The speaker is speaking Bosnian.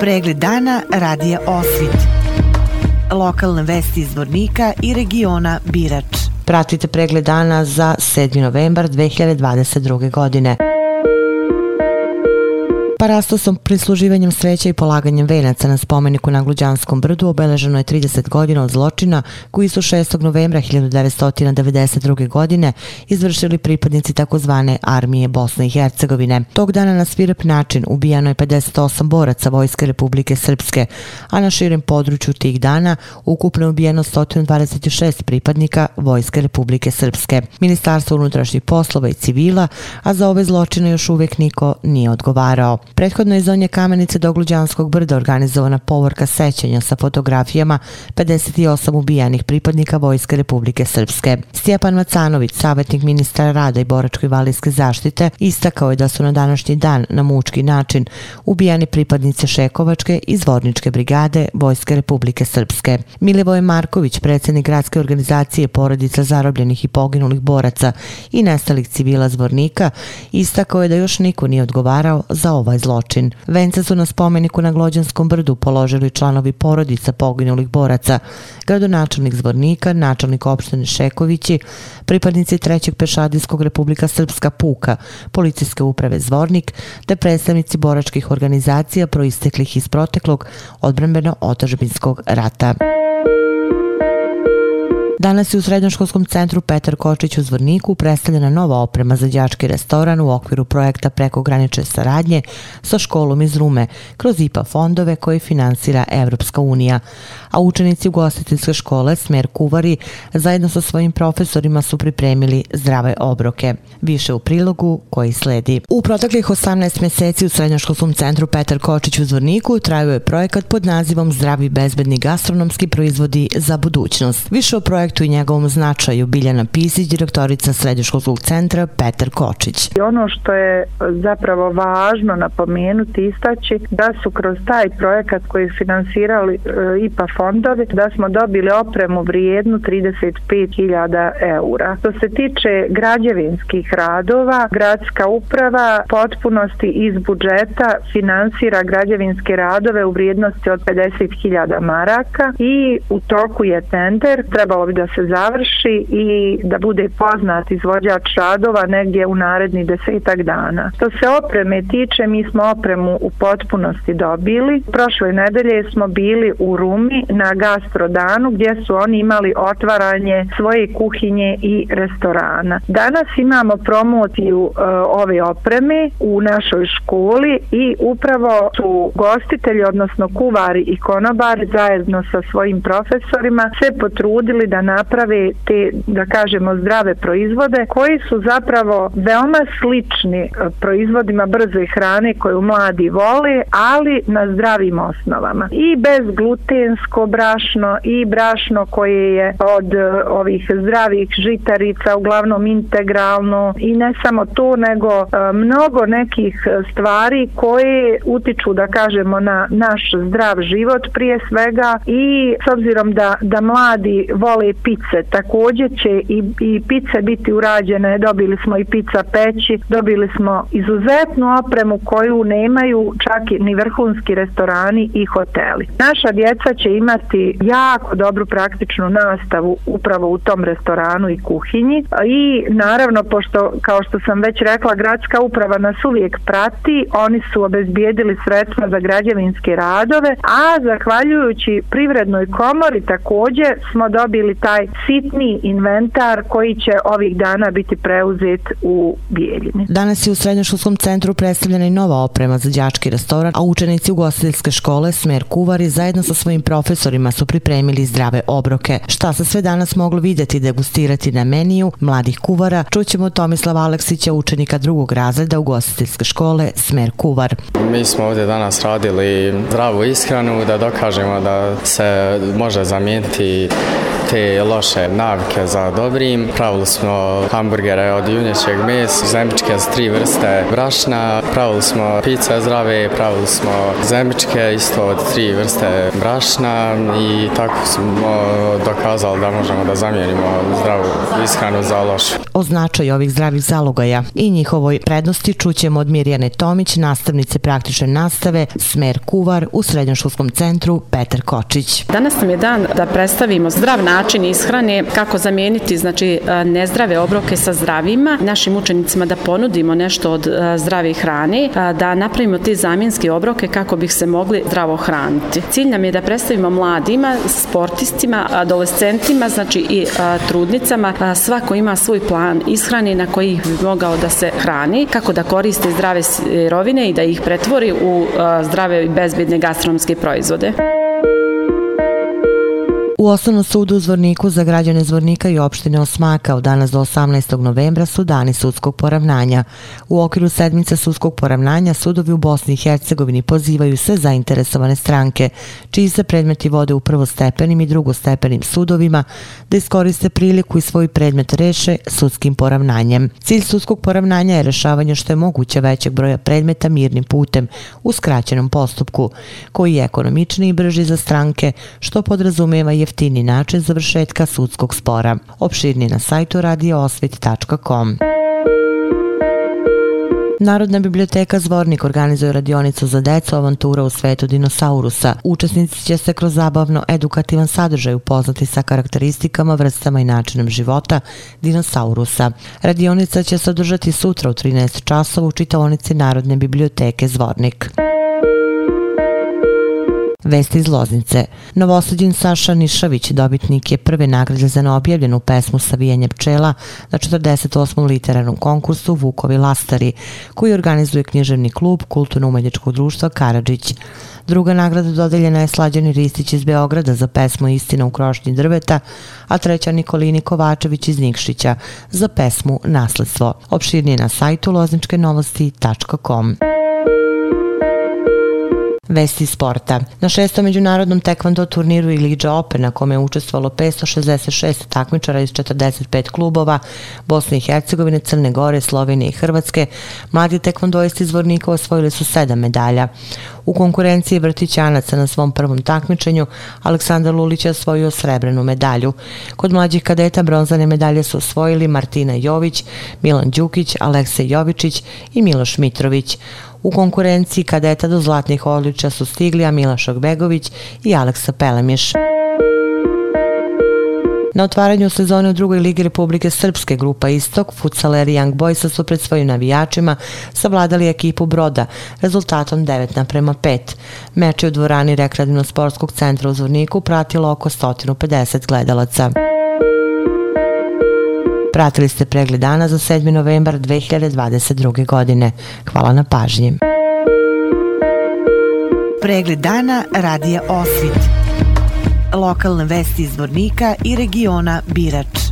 Pregled dana radija Osvit. Lokalne vesti iz Vornika i regiona Birač. Pratite pregled dana za 7. novembar 2022. godine. Parastosom, prisluživanjem sveća i polaganjem venaca na spomeniku na Gluđanskom brdu obeleženo je 30 godina od zločina koji su 6. novembra 1992. godine izvršili pripadnici takozvane armije Bosne i Hercegovine. Tog dana na svirep način ubijano je 58 boraca Vojske Republike Srpske, a na širem području tih dana ukupno je ubijeno 126 pripadnika Vojske Republike Srpske. Ministarstvo unutrašnjih poslova i civila, a za ove zločine još uvijek niko nije odgovarao. Prethodno je zonje kamenice do Gluđanskog brda organizovana povorka sećanja sa fotografijama 58 ubijanih pripadnika Vojske Republike Srpske. Stjepan Macanović, savjetnik ministra rada i boračko valijske zaštite, istakao je da su na današnji dan na mučki način ubijani pripadnice Šekovačke i Zvorničke brigade Vojske Republike Srpske. Milivoje Marković, predsjednik gradske organizacije porodica zarobljenih i poginulih boraca i nestalih civila Zvornika, istakao je da još niko nije odgovarao za ovaj zločin. Vence su na spomeniku na Glođanskom brdu položili članovi porodica poginulih boraca, gradonačelnik Zvornika, načelnik opštine Šekovići, pripadnici 3. pešadijskog Republika Srpska Puka, policijske uprave Zvornik, te predstavnici boračkih organizacija proisteklih iz proteklog odbranbeno-otažbinskog rata. Danas je u Srednjoškolskom centru Petar Kočić u Zvorniku predstavljena nova oprema za djački restoran u okviru projekta prekogranične saradnje sa školom iz Rume kroz IPA fondove koje finansira Evropska unija. A učenici ugostiteljske škole Smer Kuvari zajedno sa svojim profesorima su pripremili zdrave obroke. Više u prilogu koji sledi. U proteklih 18 mjeseci u Srednjoškolskom centru Petar Kočić u Zvorniku traju je projekat pod nazivom Zdravi bezbedni gastronomski proizvodi za budućnost. Više o projektu projektu i njegovom značaju Biljana Pisić, direktorica Srednjoškolskog centra Petar Kočić. I Ono što je zapravo važno napomenuti istaći da su kroz taj projekat koji finansirali e, IPA fondovi da smo dobili opremu vrijednu 35.000 eura. Što se tiče građevinskih radova, gradska uprava potpunosti iz budžeta finansira građevinske radove u vrijednosti od 50.000 maraka i u toku je tender, trebalo bi da se završi i da bude poznat izvođač radova negdje u naredni desetak dana. Što se opreme tiče, mi smo opremu u potpunosti dobili. Prošle nedelje smo bili u Rumi na gastrodanu gdje su oni imali otvaranje svoje kuhinje i restorana. Danas imamo promociju e, ove opreme u našoj školi i upravo su gostitelji, odnosno kuvari i konobari zajedno sa svojim profesorima se potrudili da naprave te, da kažemo, zdrave proizvode koji su zapravo veoma slični e, proizvodima brze hrane koju mladi vole, ali na zdravim osnovama. I bez glutensko brašno i brašno koje je od e, ovih zdravih žitarica, uglavnom integralno i ne samo to, nego e, mnogo nekih stvari koje utiču, da kažemo, na naš zdrav život prije svega i s obzirom da, da mladi vole pice. Također će i, i pice biti urađene, dobili smo i pica peći, dobili smo izuzetnu opremu koju nemaju čak ni vrhunski restorani i hoteli. Naša djeca će imati jako dobru praktičnu nastavu upravo u tom restoranu i kuhinji i naravno, pošto kao što sam već rekla, gradska uprava nas uvijek prati, oni su obezbijedili sredstva za građevinske radove, a zahvaljujući privrednoj komori također smo dobili taj sitni inventar koji će ovih dana biti preuzet u Bijeljini. Danas je u Srednjoškolskom centru predstavljena i nova oprema za djački restoran, a učenici ugostiteljske škole Smer Kuvari zajedno sa svojim profesorima su pripremili zdrave obroke. Šta se sve danas moglo vidjeti i degustirati na meniju mladih kuvara, čućemo Tomislava Aleksića, učenika drugog razreda ugostiteljske škole Smer Kuvar. Mi smo ovdje danas radili zdravu ishranu da dokažemo da se može zamijeniti te loše navike za dobrim. Pravili smo hamburgere od junjećeg mesa, zembičke s tri vrste brašna, pravili smo pice zdrave, pravili smo zembičke isto od tri vrste brašna i tako smo dokazali da možemo da zamijenimo zdravu ishranu za lošu. O značaju ovih zdravih zalogaja i njihovoj prednosti čućemo od Mirjane Tomić, nastavnice praktične nastave, smer kuvar u Srednjoškolskom centru Petar Kočić. Danas nam je dan da predstavimo zdrav način ishrane, kako zamijeniti znači, e, nezdrave obroke sa zdravima, našim učenicima da ponudimo nešto od e, zdrave hrane, da napravimo te zamjenske obroke kako bih se mogli zdravo hraniti. Cilj nam je da predstavimo mladima, sportistima, adolescentima, znači i e, trudnicama, svako ima svoj plan ishrani na koji bi mogao da se hrani, kako da koriste zdrave sirovine i da ih pretvori u zdrave i bezbedne gastronomske proizvode. U Osnovnom sudu u Zvorniku za građane Zvornika i opštine Osmaka od danas do 18. novembra su dani sudskog poravnanja. U okviru sedmice sudskog poravnanja sudovi u Bosni i Hercegovini pozivaju sve zainteresovane stranke, čiji se predmeti vode u prvostepenim i drugostepenim sudovima, da iskoriste priliku i svoj predmet reše sudskim poravnanjem. Cilj sudskog poravnanja je rešavanje što je moguće većeg broja predmeta mirnim putem u skraćenom postupku, koji je ekonomičniji i brži za stranke, što podrazumeva jeftinije jeftini način završetka sudskog spora. Opširni na sajtu radioosvit.com. Narodna biblioteka Zvornik organizuje radionicu za decu avantura u svetu dinosaurusa. Učesnici će se kroz zabavno edukativan sadržaj upoznati sa karakteristikama, vrstama i načinom života dinosaurusa. Radionica će se održati sutra u 13 časova u čitavonici Narodne biblioteke Zvornik. Vesti iz Loznice. Novosadin Saša Nišavić, dobitnik je prve nagrade za neobjavljenu pesmu Savijanje pčela na 48. literarnom konkursu Vukovi Lastari, koji organizuje književni klub Kulturno-umeljičkog društva Karadžić. Druga nagrada dodeljena je Slađani Ristić iz Beograda za pesmu Istina u krošnji drveta, a treća Nikolini Kovačević iz Nikšića za pesmu Nasledstvo. Opširnije na sajtu lozničkenovosti.com. Vesti sporta. Na šestom međunarodnom tekvando turniru i Liđa Open na kome je učestvalo 566 takmičara iz 45 klubova Bosne i Hercegovine, Crne Gore, Slovenije i Hrvatske, mladi tekvandoisti iz Vornika osvojili su sedam medalja. U konkurenciji vrtićanaca na svom prvom takmičenju Aleksandar Lulić je osvojio srebrenu medalju. Kod mlađih kadeta bronzane medalje su osvojili Martina Jović, Milan Đukić, Aleksej Jovičić i Miloš Mitrović. U konkurenciji kadeta do zlatnih odličja su stigli Amila Šogbegović i Aleksa Pelemješ. Na otvaranju sezone u drugoj ligi Republike Srpske grupa Istok, futsaleri Young Boysa su pred svojim navijačima savladali ekipu Broda rezultatom 9 naprema 5. Meč je u dvorani rekreativno-sportskog centra u Zvorniku pratilo oko 150 gledalaca. Pratili ste pregled dana za 7. novembar 2022. godine. Hvala na pažnji. Pregled dana radija Osvit. Lokalne vesti iz Vornika i regiona Birač.